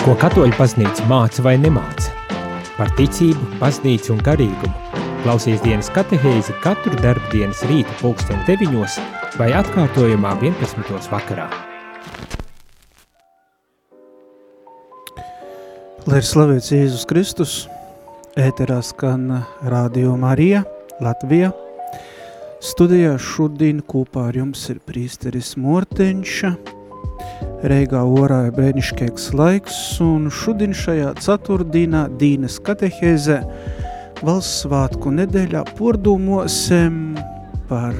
Ko katoļu baznīca māca vai nemāca? Par ticību, baznīcu un garīgumu. Klausies dienas katehēzi katru darbu dienas rīta pulksteni deviņos vai atkārtojumā 11. vakarā. Lai ir slavēts Jēzus Kristus, ēterā skan Radio Marija, Latvija. Studijā šodien kopā ar jums ir prīsteris Morteņša, Reigā orā ir brēniškīgs laiks, un šodien šajā ceturtdienā Dīnas katehēzē valsts svātku nedēļā pordūmosim par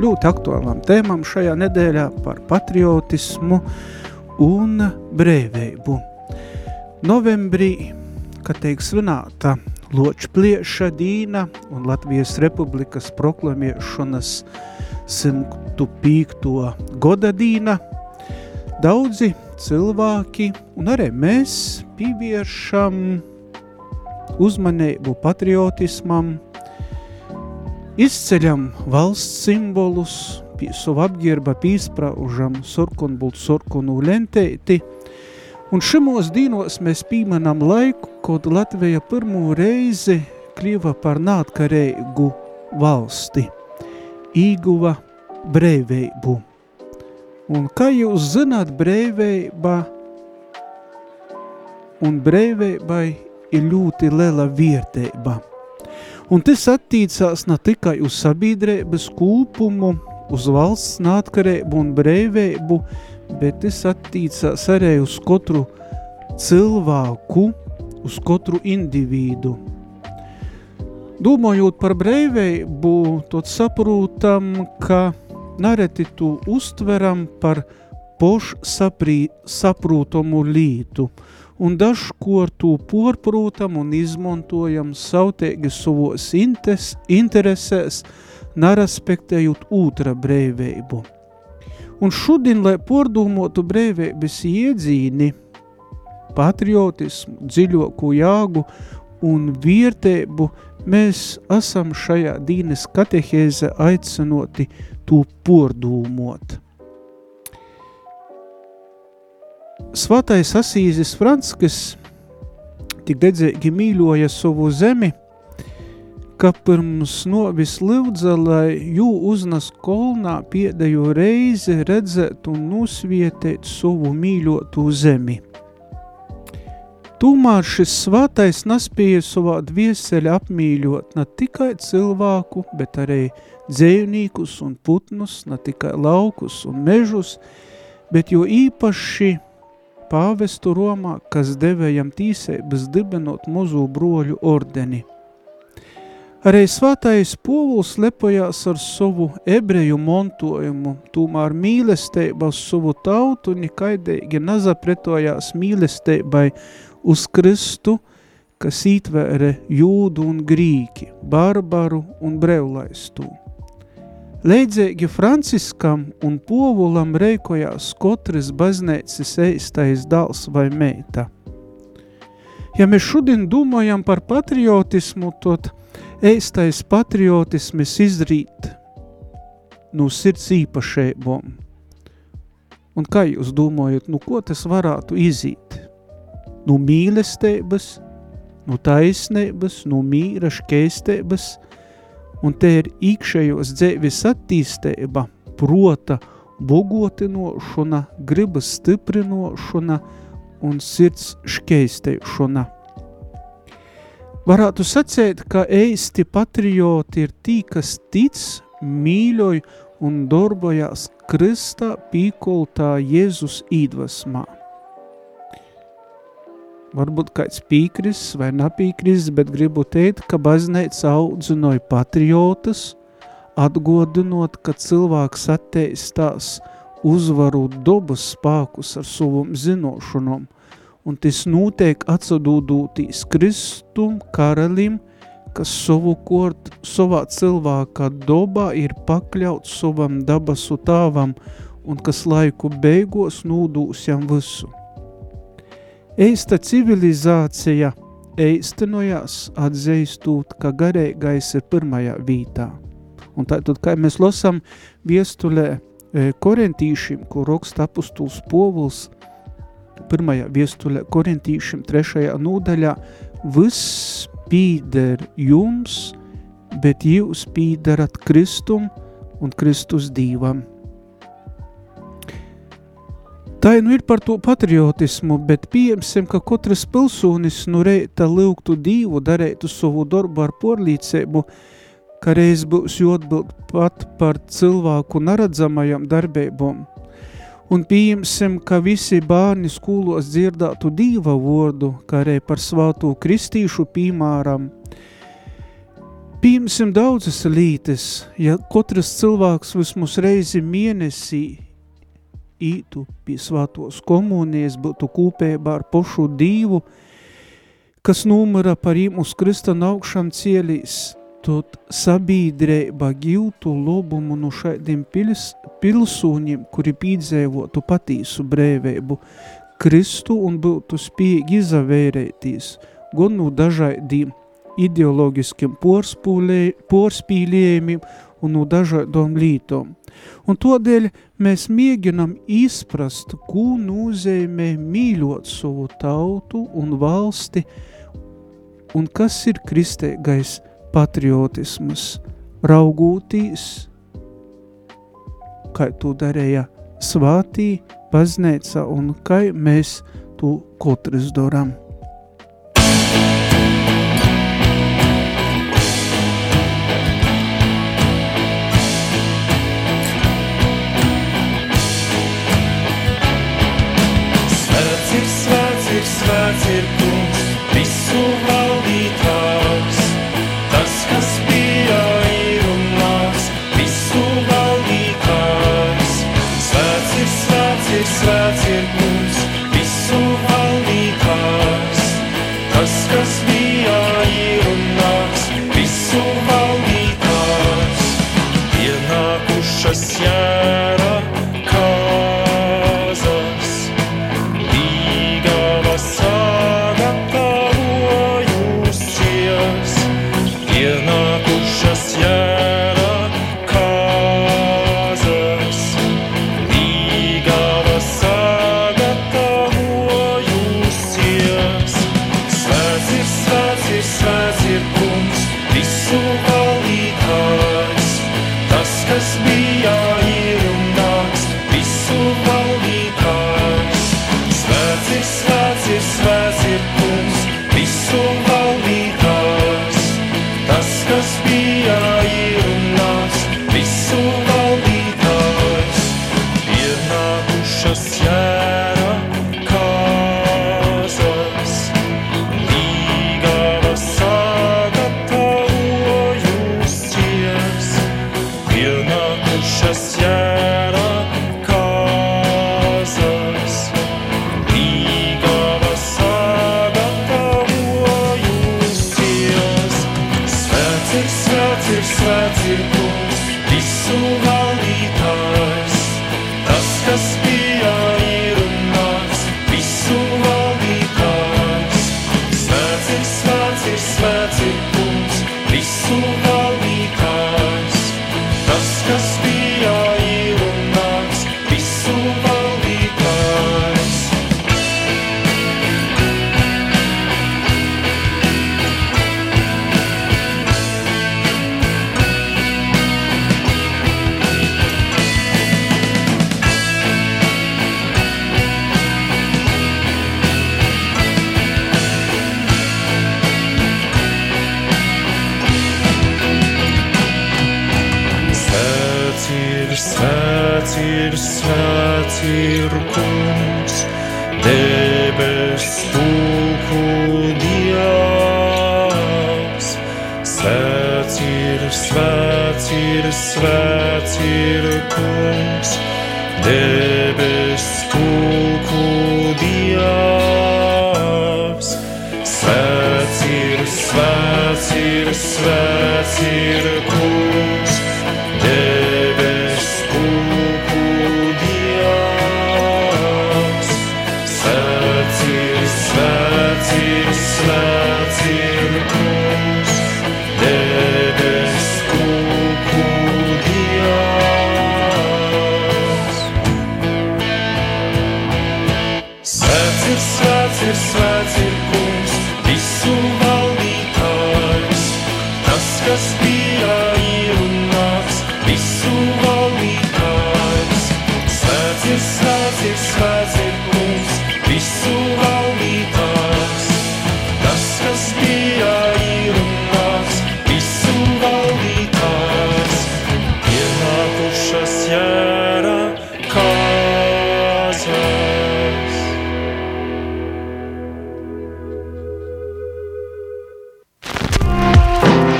ļoti aktuālām tēmām šajā nedēļā par patriotismu un brēvību. Novembrī, kad tiek svinēta Ločplieša dīna un Latvijas Republikas proklamiešanas 105. goda dīna – Daudzi cilvēki un arī mēs pievēršam uzmanību patriotismam, izceļam valsts simbolus, savu apģērba pīspraužam sorkunbult sorkunu lenteiti, un šimos dīnos mēs pīmanam laiku, kad Latvija pirmo reizi kļuva par nātkarīgu valsti, īguva breiveibu. Un kā jūs zināt, brīvība un brīvībai ir ļoti liela vērtība. Un tas attīcās ne tikai uz sabiedrības kūpumu, uz valsts nātkarību un brīvību, bet tas attīcās arī uz katru cilvēku, uz katru individu. Domājot par brīvību, tad saprotam, ka nereti tu uztveram par pošsaprūtamu lītu, un dažkor tu porprūtam un izmantojam sautēgi savos intes, interesēs, naraspektējot otra brīvību. Un šodien, lai pordūmotu brīvības iedzīni, patriotismu, dziļoku jāgu un viertēbu, mēs esam šajā dīnes katehēze aicinoti to pordūmot. Svatais Asīzes Franskas tik dedzīgi mīļoja savu zemi, ka pirms novis lūdza, lai jū uznas kolnā pēdējo reizi redzēt un nusvietēt savu mīļotu zemi. Tūmēr šis svātais nespēja savā dvieseļa apmīļot ne tikai cilvēku, bet arī dzējnīkus un putnus, ne tikai laukus un mežus, bet jo īpaši pāvestu Romā, kas devējam tīsēbas dibenot mozu broļu ordeni. Arī svātais povuls lepojās ar savu ebreju montojumu, tūmēr mīlestība uz savu tautu nekaidīgi nazapretojās mīlestībai uz Kristu, kas ītvēre jūdu un grīki, barbaru un brevlaistu. Leidzēgi Franciskam un Povulam reikojās kotras baznēcis eistais dals vai meita. Ja mēs šodien domājam par patriotismu, tad eistais patriotismis izrīt no sirds īpašībom. Un kā jūs domājat, nu ko tas varētu izīt? no mīlestības, no taisnības, no mīra škeistības, un te ir īkšējos dzēvis attīstība, prota bogotinošana, gribas stiprinošana un sirds škeistēšana. Varētu sacēt, ka eisti patrioti ir tī, kas tic, mīļoj un darbojās Kristā pīkoltā Jēzus īdvasmā varbūt kāds pīkris vai napīkris, bet gribu teikt, ka baznīca audzinoja patriotus, atgodinot, ka cilvēks atteistās uzvaru dobas spākus ar savam zinošanom, un tas notiek atsadūdūtīs Kristum, karalim, kas savu kort, savā cilvēka dobā ir pakļauts savam dabasu tāvam, un kas laiku beigos nūdūs jam visu. Eista civilizācija eistenojās atzīstot, ka garīgais ir pirmajā vītā. Un tātad, kā mēs lasām viestulē e, korentīšiem, ko raksta apustuls Povuls, pirmajā viestulē korintīšiem trešajā nūdaļā, viss pīder jums, bet jūs pīdarat Kristum un Kristus dīvam. Tā nu ir par to patriotismu, bet pieņemsim, ka katrs pilsonis nu reita lūgtu dīvu, darētu savu darbu ar porlīcību, ka reiz būs jotbild pat par cilvēku neredzamajam darbībām. Un pieņemsim, ka visi bērni skolos dzirdētu dīva vārdu, kā arī par svātu kristīšu piemēram. Pieņemsim daudzas lītes, ja katrs cilvēks vismaz reizi mēnesī ītu pie svātos komunijas, būtu kūpēbā ar pošu dīvu, kas numura par īm uz Krista naukšam cielīs, tot sabīdrēba giltu lobumu no šaidiem pils, pilsūņiem, kuri pīdzēvotu patīsu brēvēbu, Kristu un būtu spīgi izavērētīs, gan no dažādiem ideoloģiskiem porspīlējumiem un no dažādām lītām. Un tādēļ mēs mēģinam izprast, ko nozīmē mīļot savu tautu un valsti, un kas ir kristīgais patriotisms, raugūtīs, kā to darīja svātī, baznīca un kā mēs to katrs darām. ir svēts ir kungs visu vārdu.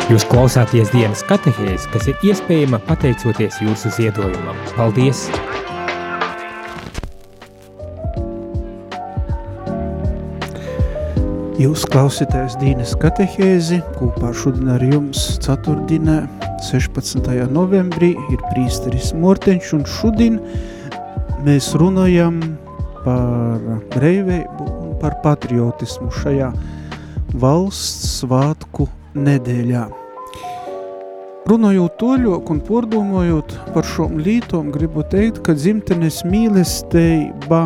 Jūs klausāties dienas katehēs, kas ir iespējama pateicoties jūsu ziedojumam. Paldies! Jūs klausītājs Dīnes katehēzi, kopā šodien ar jums ceturtdienā, 16. novembrī, ir prīsteris Morteņš, un šodien mēs runājam par breivību un par patriotismu šajā valsts svātku nedēļā. Runājot toļok un pordomojot par šom lītom, gribu teikt, ka dzimtenes mīlestība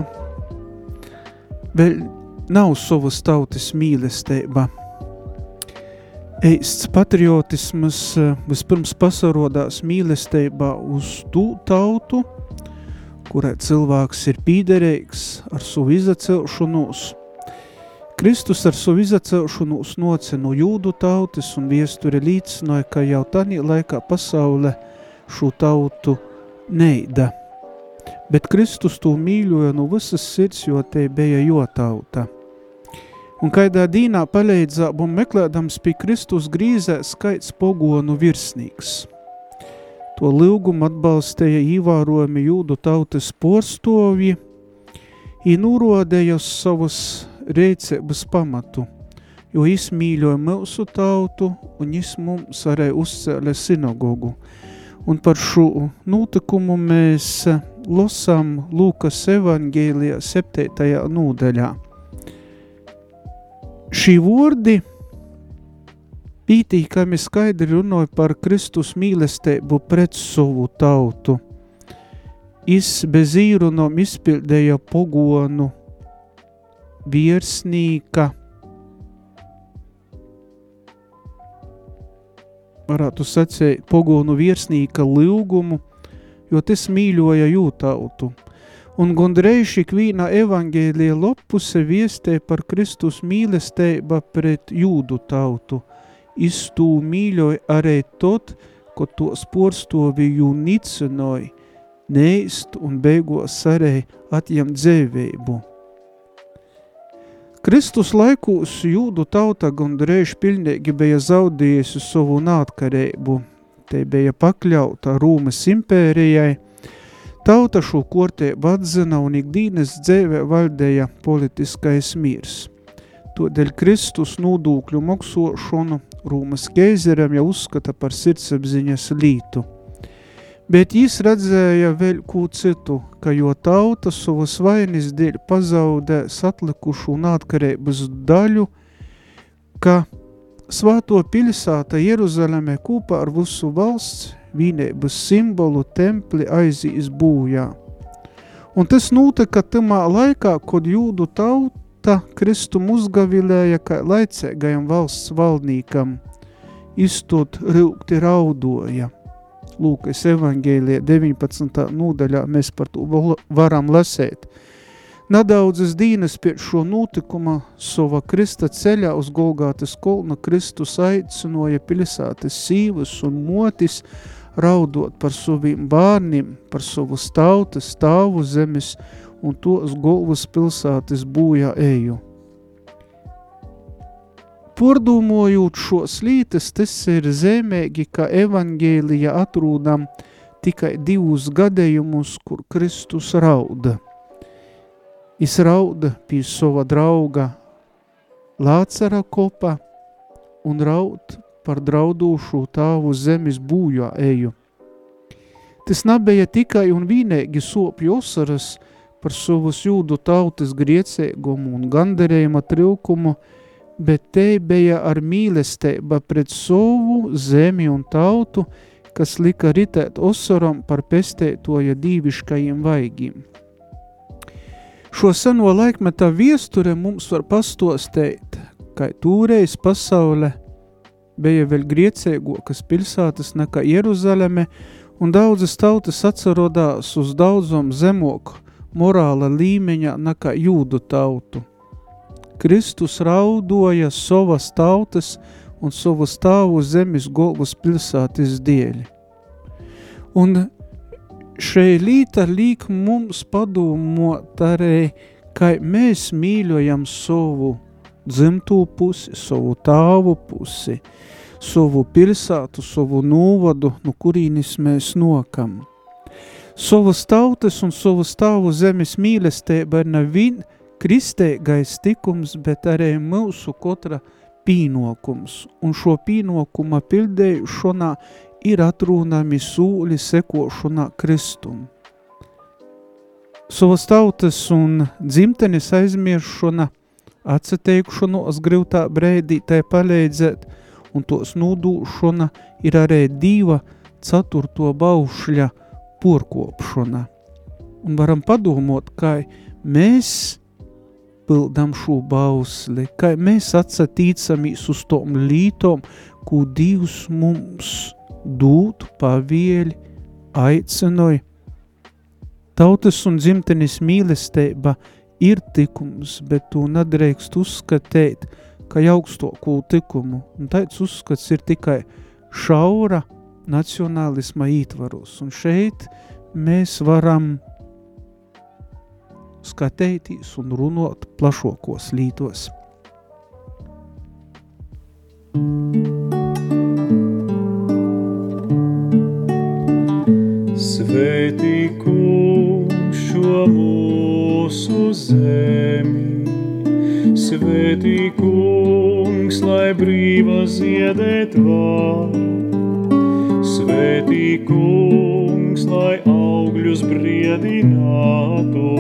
vēl nav savas tautas mīlestība. Eists patriotisms eh, vispirms pasarodās mīlestībā uz tū tautu, kurai cilvēks ir pīderīgs ar savu izacelšanos. Kristus ar savu izacelšanos noce no jūdu tautas un viesturi līdzinoja, ka jau tanī laikā pasaule šo tautu neida. Bet Kristus to mīļoja no visas sirds, jo te bija jo tauta. Un kaidā dīnā paleidzābu meklēdams pie Kristus grīzē skaits pogonu virsnīgs. To lūgumu atbalstēja īvārojami jūdu tautas porstovi, i nūrodēja uz savas reicības pamatu, jo jis mīļoja mūsu tautu un jis mums arī uzcēla sinagogu. Un par šo notikumu mēs losam Lūkas evangēlijā 7. nūdaļā. Šī vārdi pītīkami skaidri runāja par Kristus mīlestību pret savu tautu. Is bez īrunom izpildēja pogonu virsnīka, varētu sacēt, pogonu virsnīka lūgumu, jo tas mīļoja jūtautu. Un gandrīz ikvīna evangēlija lopuse viestē par Kristus mīlestība pret jūdu tautu. Istū mīļoja arī tot, ko tos porstoviju nicinoja, neist un beigos arī atjam dzēvību. Kristus laikūs jūdu tauta gandrīz pilnīgi bija zaudējusi savu nātkarību. Te bija pakļauta Rūmas impērijai, Tauta šo kortēbu atzina un ikdīnes dzēvē valdēja politiskais miers. Todēļ Kristus nodūkļu moksošanu Rūmas keizeram jau uzskata par sirdsapziņas lītu. Bet jis redzēja vēl kū citu, ka jo tauta savas vainis dēļ pazaudē satlikušu un atkarības daļu, ka svāto pilsāta Jeruzalemē kopā ar visu valsts vienības simbolu templi aizīs būjā. Un tas notika tamā laikā, kad jūdu tauta Kristum uzgavilēja kā laicēgajam valsts valdnīkam, izstot rūkti raudoja. Lūkas evangēlijā 19. nūdaļā mēs par to varam lasēt. Nedaudzas dīnas pie šo notikuma sova Krista ceļā uz Golgātas kolna Kristus aicinoja pilsētas sīvas un motis, raudot par saviem bērniem, par savus tautas stāvu zemes un tos golvas pilsētas būjā eju. Pordūmojot šos lītas, tas ir zemēgi, ka evangēlija atrūdam tikai divus gadējumus, kur Kristus rauda. Is rauda pie sava drauga Lācara kopa un raud par draudošu tāvu zemes būjā eju. Tas nebija tikai un vienīgi sopju osaras par savus jūdu tautas griecēgumu un gandarējuma trilkumu, bet te bija ar mīlestība pret savu zemi un tautu, kas lika ritēt osaram par pestētoja dīviškajiem vaigiem. Šo seno laikmetā viesture mums var pastostēt, ka tūreiz pasaule bija vēl griecēgokas pilsētas nekā Jeruzaleme, un daudzas tautas atcerodās uz daudzom zemoku morāla līmeņa nekā jūdu tautu. Kristus raudoja savas tautas un savu stāvu zemes golvas pilsētas dēļ. Un šai līta līk mums padomot arī, ka mēs mīļojam savu dzimtū pusi, savu tāvu pusi, savu pilsētu, savu novadu, no kurīnis mēs nokam. Savas tautas un savas tāvu zemes mīlestība ir nevien kristēgais tikums, bet arī mūsu kotra pīnokums. Un šo pīnokuma pildējušanā ir atrunami sūļi sekošanā Kristum. Savas tautas un dzimtenes aizmiršana, atsateikšanos grūtā brēdī tai palīdzēt, un tos nūdūšana ir arī diva ceturto baušļa porkopšana. Un varam padomot, kā mēs pildam šo bausli, kā mēs atsatīcamies uz tom lītom, ko Dievs mums dūtu pavieļi, aicinoja. Tautas un dzimtenes mīlestība ir tikums, bet to nedrīkst uzskatīt, ka augstokū tikumu, un tāds uzskats ir tikai šaura nacionālisma ītvaros, un šeit mēs varam skatēties un runot plašokos lītos. Svētī kungs šo mūsu zemi, Svētī kungs, lai brīva ziedēt var, Svētī kungs, lai augļus briedinātu,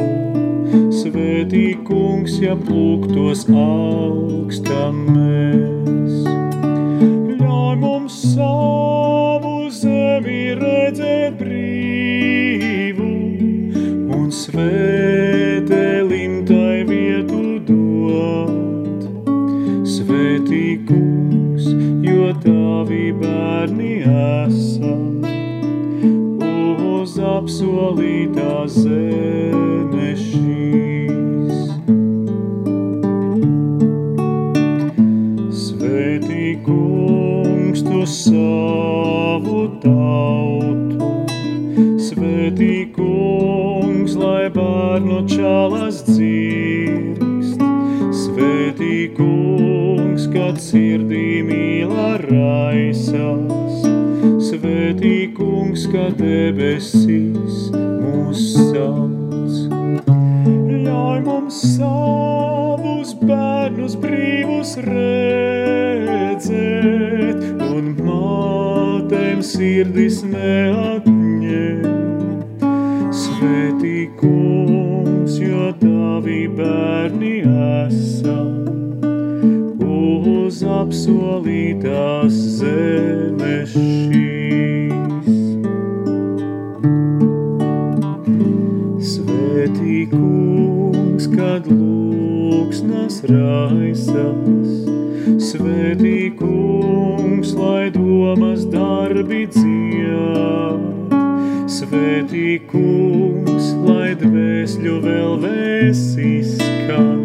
Svētī kungs, ja plūktos augstam mēs. Ļauj mums savu zemi redzēt brīvu un svētēlim apsolītā zeme šīs. Svētī kungs tu savu tautu, Svētī kungs, lai bērnu čalas dzirkst, Svētī kungs, kad sirdī mīla raisās, kungs, kad debesīs mūs sauc. Ļauj mums savus bērnus brīvus redzēt, un mātēm sirdis neatņem. Svētī kungs, jo tavi bērni esam, uz apsolītās zemes šīs. Kad lūksnas raisas, Svētī kungs, lai domas darbi dzied, Svētī kungs, lai dvēsļu vēl vēsīs skan,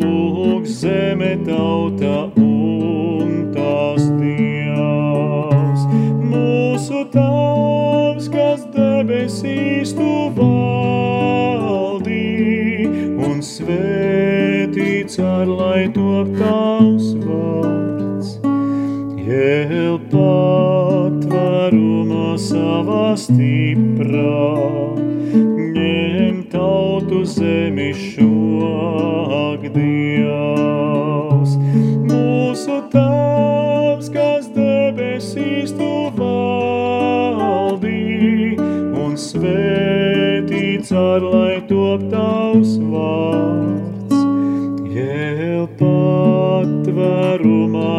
lūk zeme tauta un tās dievs. Mūsu tavs, kas debesīs tu valdī, un svētīts ar lai top tavs vārds. Jēl patvarumā savā stiprā, ņem tautu zemi šog Dievs. Mūsu tavs, kas debesīs tu valdī, un svētīts ar lai top tavs vārds.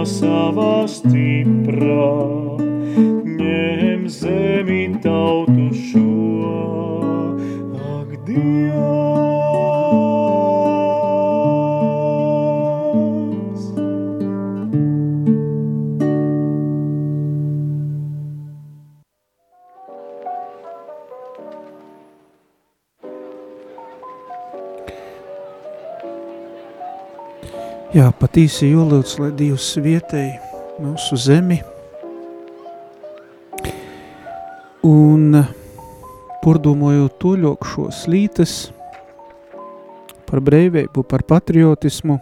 Savā stiprā, ņem zemi tautu Jā, patīsi jūlūdz, lai Dievs vietēji mūsu zemi. Un pordumojot toļok šos lītes par breiveibu, par patriotismu,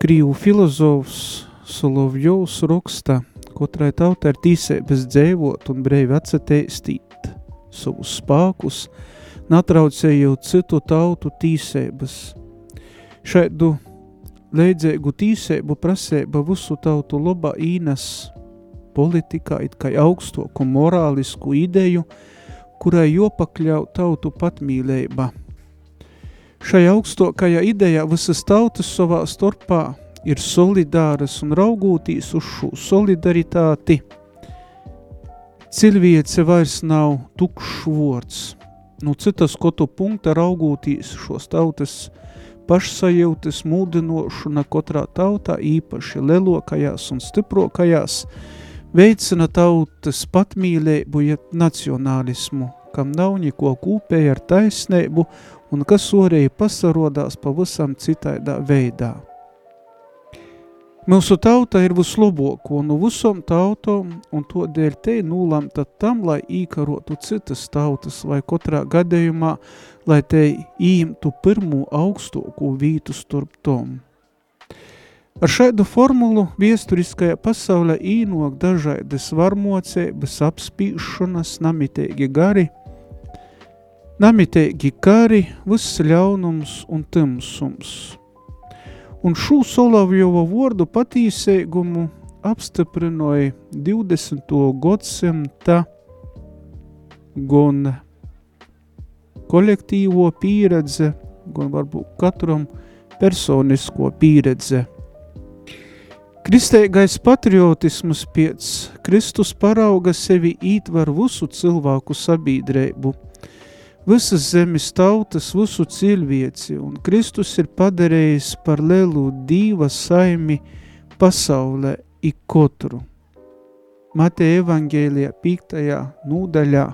Krīvu filozofs Solovjovs raksta, katrai tautai ir tīsēbas dzēvot un breivi atsateistīt savus spākus, natraucējot citu tautu tīsēbas. Šaidu Leidzēgu tīseibu prasēba visu tautu labā īnas politikā it kā augstoku morālisku ideju, kurai jopakļau tautu patmīlēba. Šai augstokajā idejā visas tautas savā starpā ir solidāras un raugūtīs uz šo solidaritāti. Cilviece vairs nav tukšs vārds. Nu citas kotu punkta raugūtīs šos tautas pašsajūtas mūdinošana katrā tautā, īpaši lielokajās un stiprokajās, veicina tautas patmīlēbu, ja nacionālismu, kam nav neko kūpēja ar taisnību un kas orēji pasarodās pavisam citaidā veidā. Mūsu tauta ir vislaboko no visom tautom, un to dēļ te nūlamta tam, lai īkarotu citas tautas, vai katrā gadījumā, lai te īmtu pirmo augstoko vītu starp tom. Ar šādu formulu viesturiskajā pasaulē īnok dažādas varmocības, apspīšanas, namitēgi gari, namitēgi kari, viss ļaunums un timsums – un šo Solavjova vārdu patīsīgumu apstiprināja 20. gadsimta gan kolektīvo pieredze, gan varbūt katram personisko pieredze. Kristīgais patriotisms pēc Kristus parauga sevi ītver visu cilvēku sabiedrību – visas zemes tautas, visu cilvēci, un Kristus ir padarījis par lielu dīva saimi pasaulē ikotru. Mateja evangēlijā 5. nūdaļā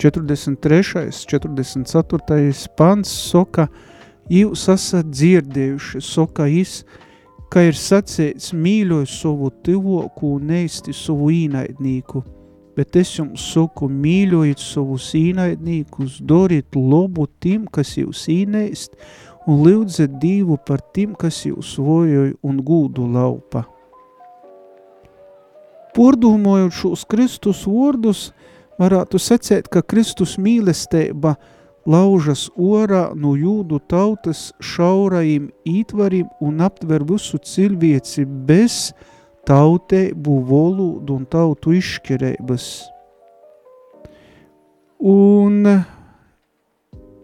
43. 44. pants soka, jūs esat dzirdējuši, soka jis, ka ir sacēts mīļoju savu tivoku un neisti savu īnaidnīku – bet es jums saku, mīļojiet savus īnaidnīkus, doriet labu tim, kas jūs īnēst, un lūdzat divu par tim, kas jūs vojoju un gūdu laupa. Pordūmojot šos Kristus vārdus, varētu secēt, ka Kristus mīlestība laužas orā no jūdu tautas šaurajiem ītvarim un aptver visu cilvēci bez tautēbu, valodu un tautu izšķirības. Un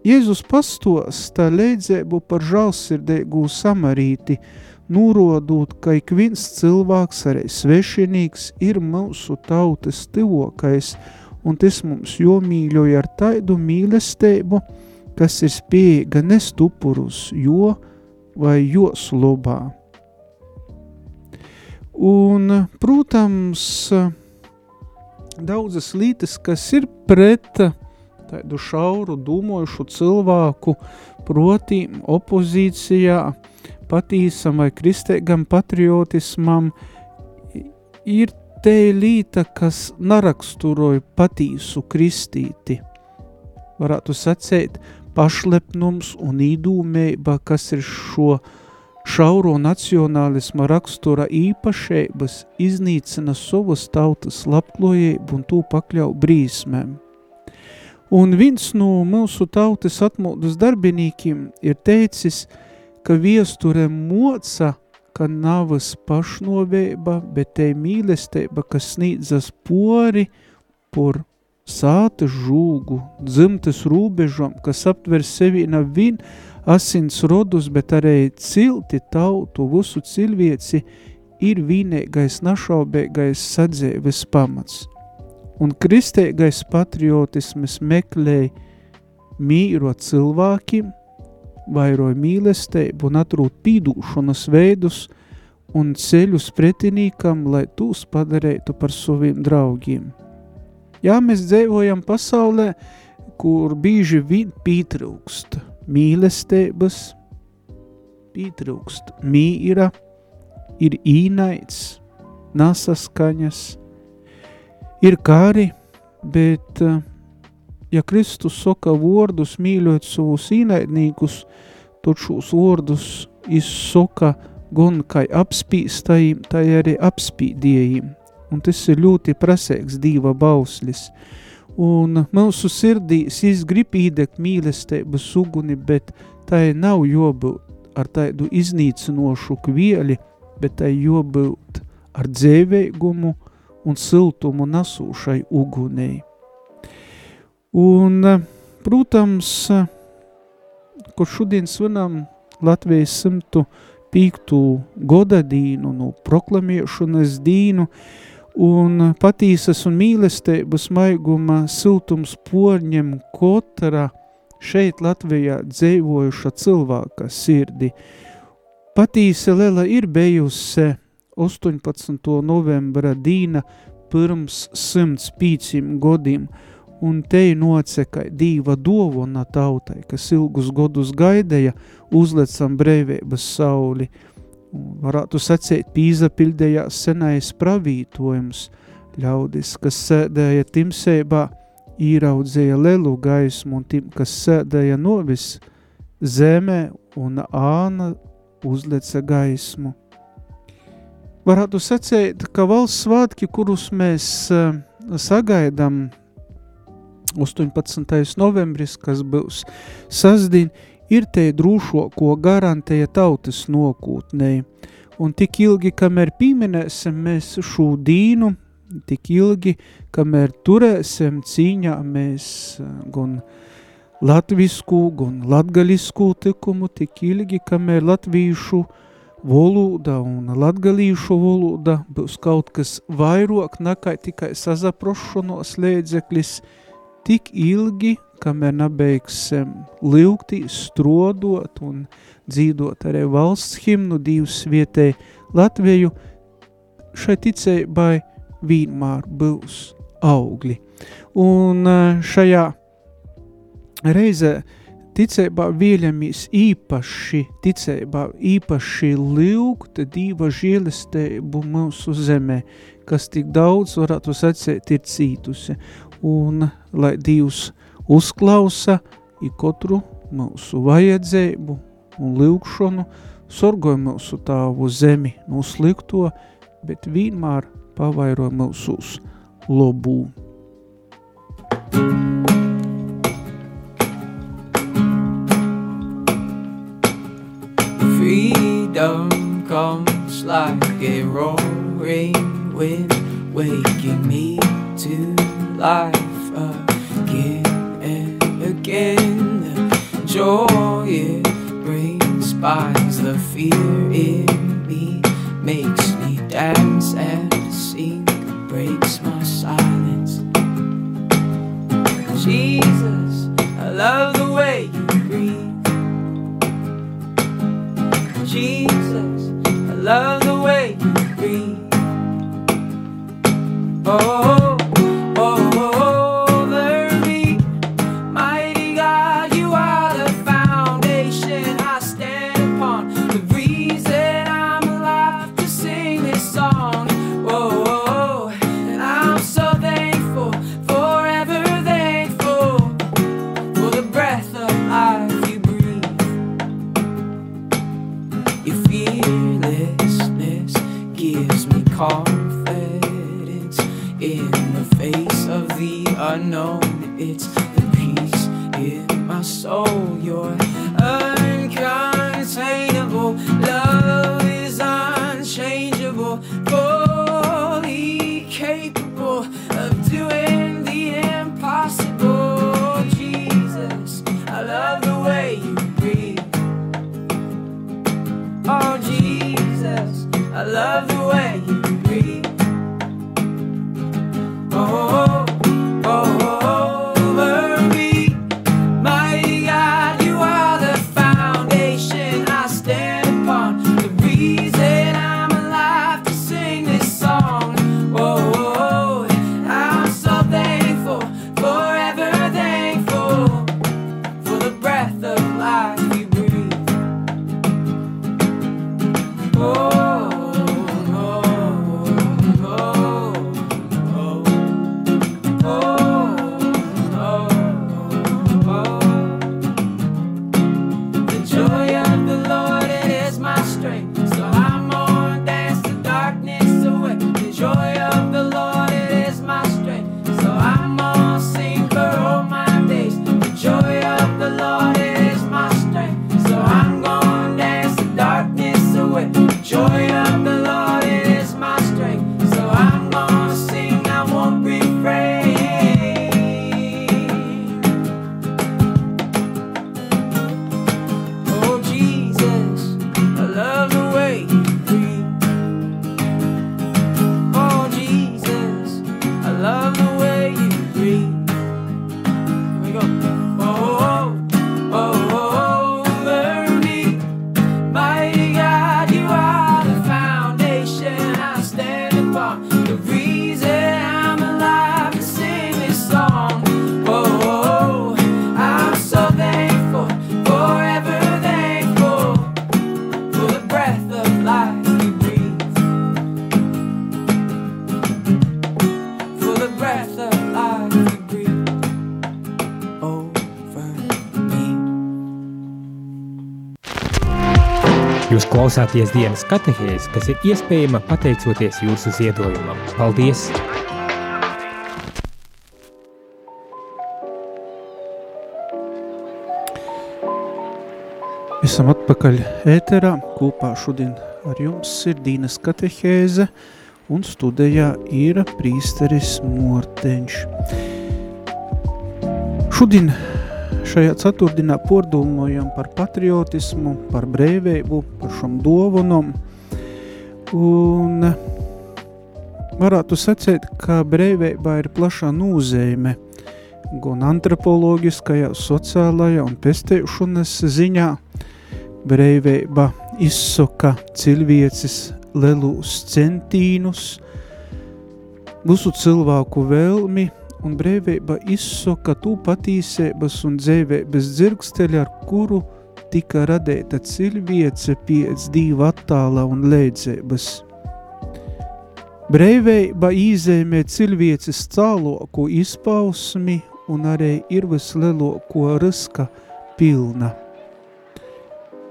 Jēzus pastosta leidzēbu par žalsirdēgu samarīti, nurodot, ka ik viens cilvēks, arī svešinīgs, ir mūsu tautas tivokais, un tas mums jomīļoja ar taidu mīlestību, kas ir spējīga nest upurus, jo vai jos lobā. Un, protams, daudzas lietas, kas ir pret tādu šauru domājušu cilvēku, proti opozīcijā, patīsam vai kristīgam patriotismam, ir te līta, kas naraksturoja patīsu kristīti. Varētu sacēt pašlepnums un īdūmēba, kas ir šo šauro nacionālisma rakstura īpašības iznīcina savas tautas labklojību un tū pakļau brīsmēm. Un viens no mūsu tautas atmodas darbinīkiem ir teicis, ka viesture moca, ka navas pašnovēba, bet te mīlestība, kas sniedzas pori por sāta žūgu, dzimtas rūbežom, kas aptver sevi nav vien asins rodus, bet arī cilti tautu, visu cilvēci ir vienīgais našaubīgais sadzēves pamats. Un kristīgais patriotisms meklēja mīro cilvēkiem, vairoja mīlestību un atrūt pīdūšanas veidus un ceļus pretinīkam, lai tūs padarītu par saviem draugiem. Jā, mēs dzīvojam pasaulē, kur bīži vien pītrūkst – mīlestības, pietrūkst mīra, ir īnaids, nasaskaņas, ir kari, bet uh, ja Kristus saka vārdus mīļot savus īnaidnīgus, tad šos vārdus izsaka gan kā apspīstajiem, tā arī apspīdējiem. Un tas ir ļoti prasīgs Dieva bauslis. Un mūsu sirdīs izgrib īdegt mīlestības uguni, bet tai nav jābūt ar tādu iznīcinošu kvieļi, bet tai jābūt ar dzēvēgumu un siltumu nasūšai ugunei. Un, protams, kur šodien svinam Latvijas 105. goda dīnu, no proklamiešanas dīnu, un patīsas un mīlestības maiguma siltums porņem kotra šeit Latvijā dzēvojuša cilvēka sirdi. Patīsa lela ir bejusi 18. novembra dīna pirms 105 godiem, un te noceka dīva dovona tautai, kas ilgus godus gaidēja, uzlecam breivības sauli. Un varētu sacēt, pīzapildējās senais pravītojums, ļaudis, kas sēdēja timsībā, īraudzēja lelu gaismu, un tim, kas sēdēja novis zemē un āna uzleca gaismu. Varētu sacēt, ka valsts svātki, kurus mēs uh, sagaidām 18. novembris, kas būs sasdien, ir te drūšoko garantēja tautas nokūtnei. Un tik ilgi, kamēr pīminēsim mēs šo dīnu, tik ilgi, kamēr turēsim cīņā mēs gan latvisku, gan latgalisku tikumu, tik ilgi, kamēr latvīšu valoda un latgalīšu valoda būs kaut kas vairāk nekā tikai sazaprošanos līdzeklis, tik ilgi, kamēr nebeigsim lūgtīs, strodot un dzīdot arī valsts himnu divas vietē Latviju, šai ticēbai vienmēr būs augļi. Un e, šajā reizē ticībā vieļamies īpaši, ticībā īpaši lūgt Dīva žēlestību mūsu zemē, kas tik daudz, varētu sacēt, ir cītusi un lai Dievs uzklausa ikotru mūsu vajadzēbu un lūgšanu, sorgoja mūsu tāvu zemi no slikto, bet vienmēr pavairo mūsus lobū. Freedom comes like a roaring wind, waking me to life again and again. The joy it brings binds the fear in me, makes me dance and sing, breaks my silence. Jesus, I love the way you breathe. Jesus, I love the way you breathe. Oh. I know it's the peace in my soul. You're klausāties dienas katehēs, kas ir iespējama pateicoties jūsu ziedojumam. Paldies! Esam atpakaļ ēterā, kopā šodien ar jums ir Dīnas katehēze un studijā ir prīsteris Morteņš. Šodien Šajā ceturtdienā pordomojam par patriotismu, par brēvību, par šom dovanom. Un varētu sacīt, ka brēvība ir plašā nūzēme, gan antropologiskajā, sociālajā un pestēšanas ziņā. Brēvība izsoka cilvēces lelūs centīnus, visu cilvēku vēlmi un brēvība izsoka tū patīsēbas un dzēvības dzirgsteļa, ar kuru tika radēta cilvēce pēc dīva attāla un leidzēbas. Brēvība īzēmē cilvēces cāloku izpausmi un arī ir vislieloko riska pilna.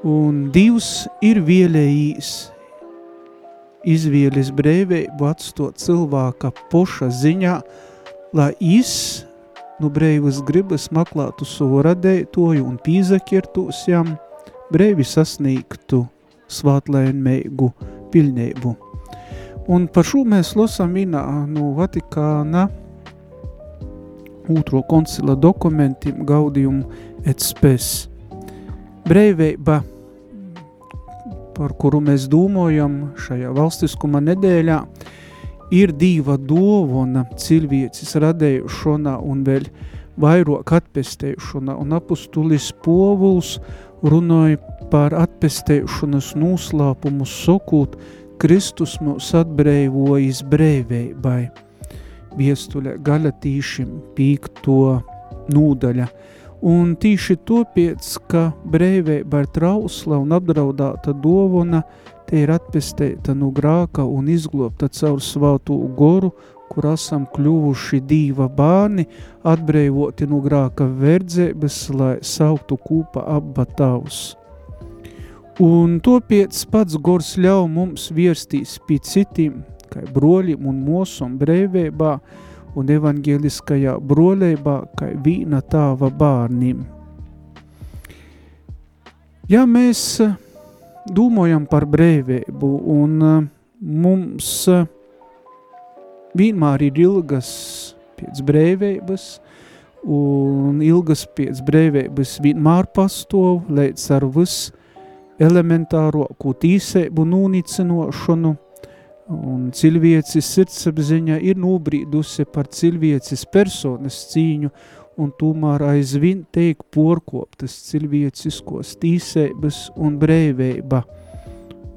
Un Dievs ir vielējīs izvēlis brēvību atstot cilvēka poša ziņā, lai jis nu breivas gribas maklātu savu radētoju un pīzakirtūs jam, breivi sasniegtu svātlēnmeigu piļņeibu. Un par šo mēs losam vienā no Vatikāna otro koncila dokumentiem Gaudium et Spes. Breiveiba, par kuru mēs dūmojam šajā valstiskuma nedēļā, ir dīva dovona cilvēcis radējušana un vēl vairāk atpestējušana, un apustulis Povuls runāja par atpestējušanas noslēpumu sokūt, Kristus mūs atbrēvojas brēveibai. Viestuļa galatīšim pīkto nūdaļa. Un tīši topiec, ka brēveiba ir trausla un apdraudāta dovona, te ir atpestēta no grāka un izglobta caur svātu goru, kur esam kļuvuši dīva bārni, atbrīvoti no grāka verdzēbes, lai sauktu kūpa abba tavs. Un topiec pats gors ļauj mums viestīs pie citiem, kā broļiem un mūsum brēvībā un evangeliskajā broļībā, kā vīna tāva bārnim. Ja mēs domājam par brīvību, un uh, mums uh, vienmēr ir ilgas pēc brīvības, un ilgas pēc brīvības vienmēr pastāv līdz ar visu elementāro tīsēbu nūnicinošanu, un cilvēces sirdsapziņa ir nobrīdusi par cilvēces personas cīņu, un tomēr aizvien teik porkoptas cilvēciskos tīsēbas un breiveiba.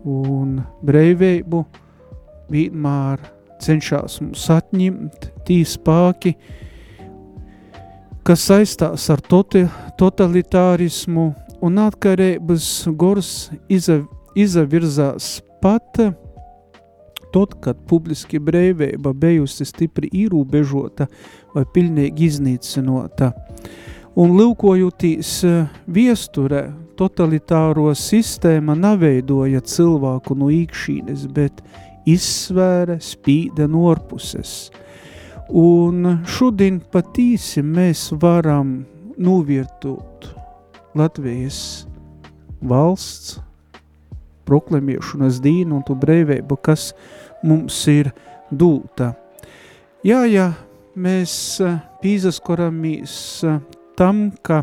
Un breiveibu vienmēr cenšas mums atņemt tī spāki, kas saistās ar toti, totalitārismu un atkarības gors iza, izavirzās pat Tad, kad publiski brīvība bijusi stipri ierobežota vai pilnīgi iznīcinota, un lūkojoties eh, viesturē, totalitāro sistēma neveidoja cilvēku no īkšķīnes, bet izsvēra spīda norpuses. Un šodien patīsi mēs varam novirtot Latvijas valsts proklamēšanas dīnu un tu brīvību, kas mums ir dūta. Jā, jā, mēs pīzaskoramies tam, ka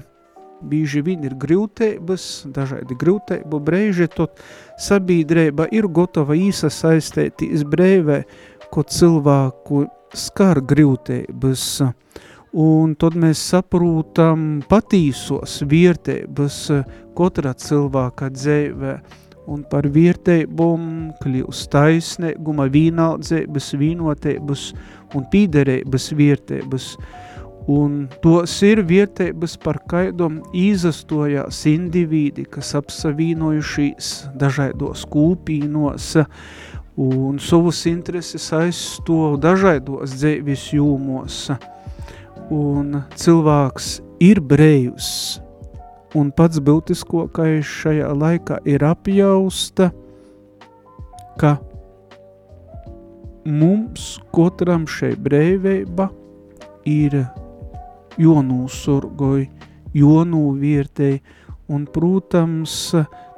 bīži vien ir grūtības, dažādi grūtību brēži, tot sabiedrība ir gatava īsasaistēties brēvē, ko cilvēku skar grūtības, un tad mēs saprūtam patīsos viertības katra cilvēka dzēvē, un par vietējumu kļūst taisnīguma, vienaldzības, vienotības un pīderības vietības. Un tos ir vietības, par kaidom izastojās indivīdi, kas apsavīnojušies dažādos kūpīnos un savus intereses aizstov dažādos dzēvis jūmos. Un cilvēks ir brējus, un pats būtiskākais šajā laikā ir apjausta, ka mums katram šai brīvība ir jonūsurgoja, jonūviertēja, un, protams,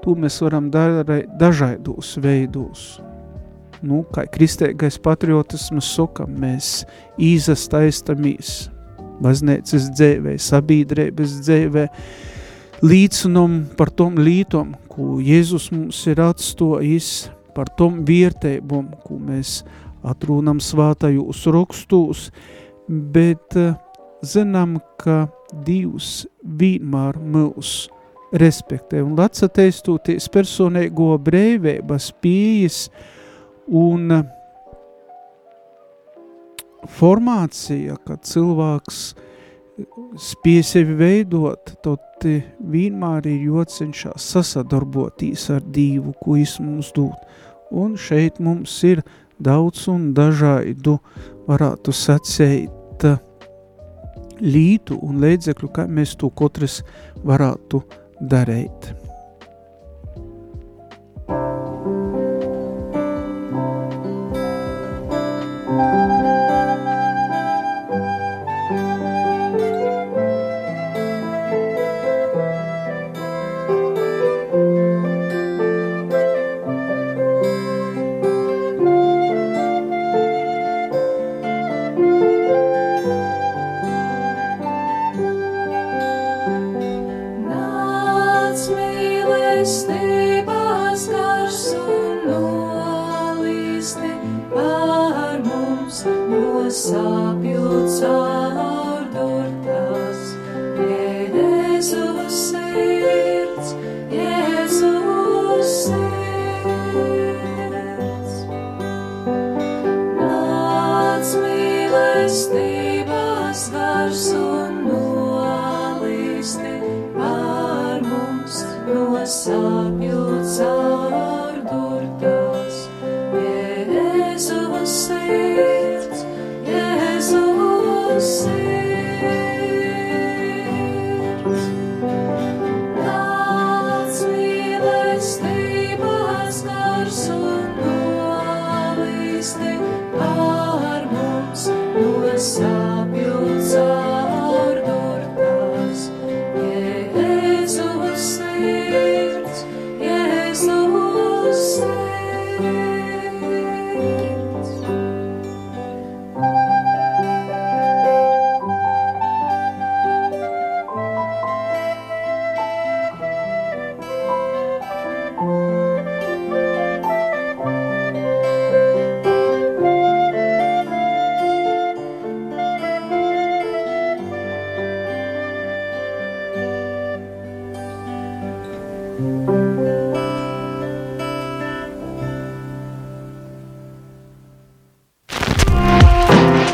to mēs varam darīt dažādos veidos. Nu, kā kristīgais patriotisms saka, mēs īzastaistamies baznīcas dzēvē, sabiedrības dzēvē, līdzinam par tom lītom, ko Jēzus mums ir atstojis, par tom viertēbom, ko mēs atrūnam svātajos rakstūs, bet uh, zinām, ka Dievs vienmēr mūs respektē un atsateistoties personīgo brīvības pieejas un formācija, kad cilvēks spēj sevi veidot, tad vienmēr ir jocenšās sasadarboties ar Dievu, ko viņš mums dod. Un šeit mums ir daudz un dažādu, varētu sacēt, lītu un līdzekļu, kā mēs to katrs varētu darīt.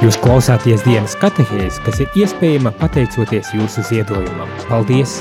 Jūs klausāties dienas katehēs, kas ir iespējama pateicoties jūsu ziedojumam. Paldies!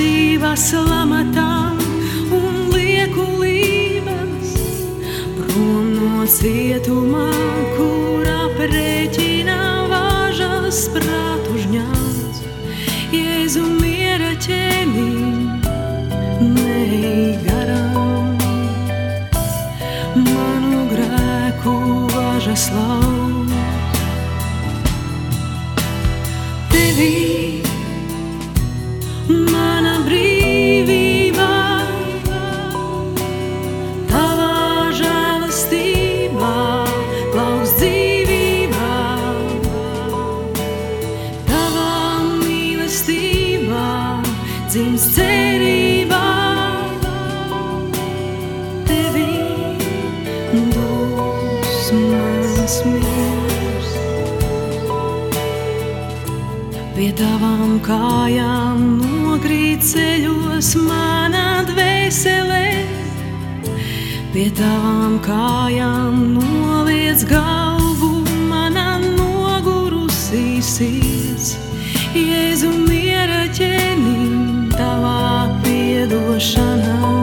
Divkosības lamatām un liekulības, prom no cietumā, kur aprēķina vāžas prātu žņauts. Jēzu miera ķēniņ, neej garām, manu grēku vāžas lauzt. Kājām nogrīt ceļos manā dvēselē, pie tavām kājām noliec galvu manā nogurusī sirds. Jēzu miera ķēnim tavā piedošanā,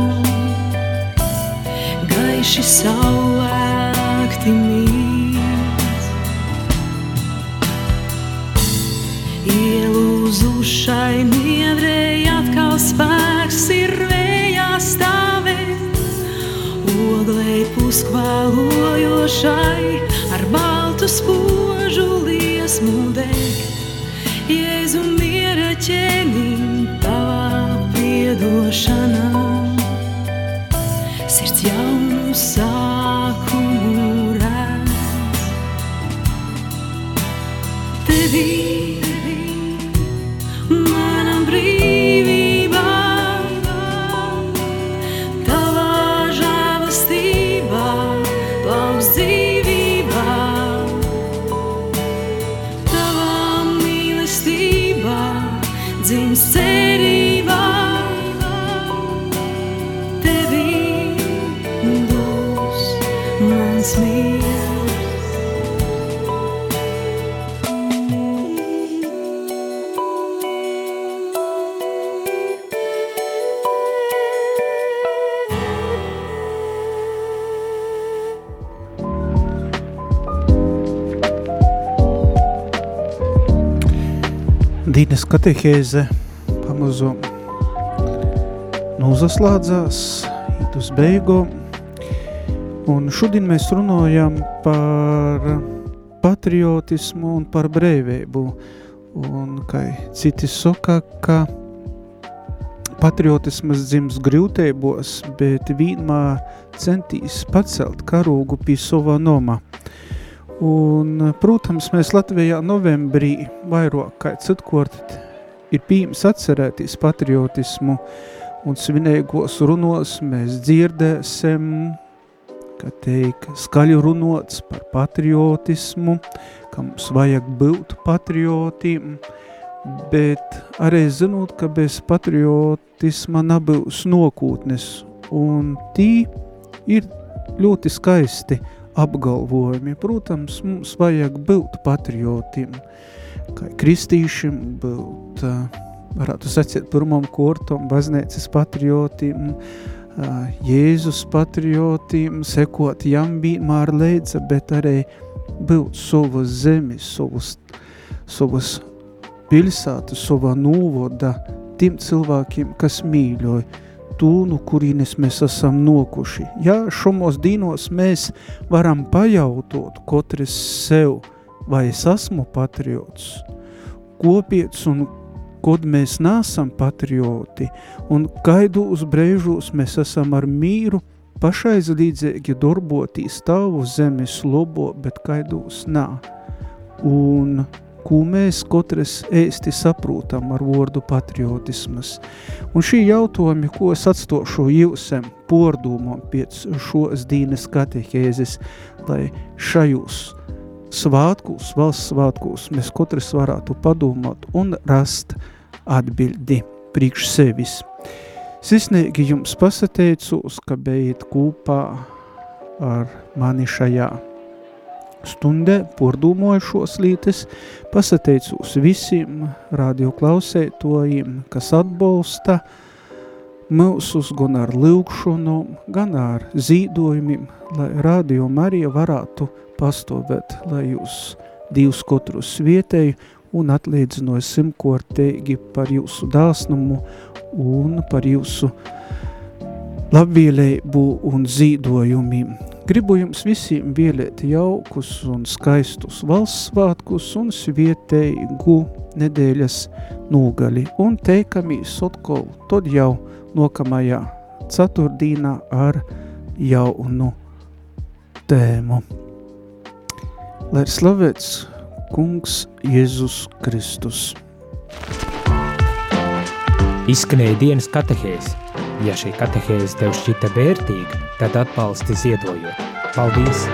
gaiši saulēkti mīts. Ielūzušai niedrei atkal spēks ir vējā stāvēt, oglei puskvēlojošai ar baltu spožu liesmu degt. Jēzu miera ķēnim tavā piedošanā, Dīnes katehēze pamazu nozaslādzās, īt uz beigu. Un šodien mēs runājam par patriotismu un par brīvību. Un, kā citi saka, ka patriotismas dzims grūtībos, bet vienmēr centīs pacelt karūgu pie sava noma. Un, protams, mēs Latvijā novembrī vairāk kā citkārt ir pieejams atcerēties patriotismu un svinīgos runos mēs dzirdēsim, ka teik skaļi runots par patriotismu, ka mums vajag būt patriotiem, bet arī zinot, ka bez patriotisma nebūs nokūtnes, un tī ir ļoti skaisti apgalvojumi. Protams, mums vajag būt patriotiem, kā kristīšiem, būt, varētu sacīt, pirmam kortam, baznīcas patriotiem, Jēzus patriotiem, sekot jam vienmēr leidza, bet arī būt savas zemes, savas, savas pilsētas, savā novoda tiem cilvēkiem, kas mīļoja tū, no kurienes mēs esam nokuši. Ja šomos dīnos mēs varam pajautot katrs sev, vai es esmu patriots, kopiets un kod mēs nesam patrioti, un kaidos brēžos mēs esam ar mīru, pašaizlīdzīgi darbotīs tavu zemes lobo, bet kaidos nā. Un ko mēs katrs ēsti saprotam ar vārdu patriotismas. Un šī jautājumi, ko es atstošu jūsam pordūmam pēc šos dīnes katehēzes, lai šajos svātkūs, valsts svātkūs mēs katrs varētu padomāt un rast atbildi priekš sevis. Sisnīgi jums pasateicos, ka bijat kopā ar mani šajā stundē pordūmoju šos lītes, pasateicos visiem radio klausētojiem, kas atbalsta mūsus gan ar lūkšanu, gan ar zīdojumiem, lai radio Marija varētu pastāvēt, lai jūs divus katrus vietēju un atlīdzinoju simtkortīgi par jūsu dāsnumu un par jūsu labvēlību un zīdojumiem. Gribu jums visiem vēlēt jaukus un skaistus valsts svētkus un svietēju nedēļas nogali un teikamies atkal tad jau nokamajā ceturtdīnā ar jaunu tēmu. Lai ir slavēts kungs Jēzus Kristus. Izskanēja dienas katehēs. Ja šī katehēze tev šķita vērtīga, tad atbalsti ziedojot. Paldies!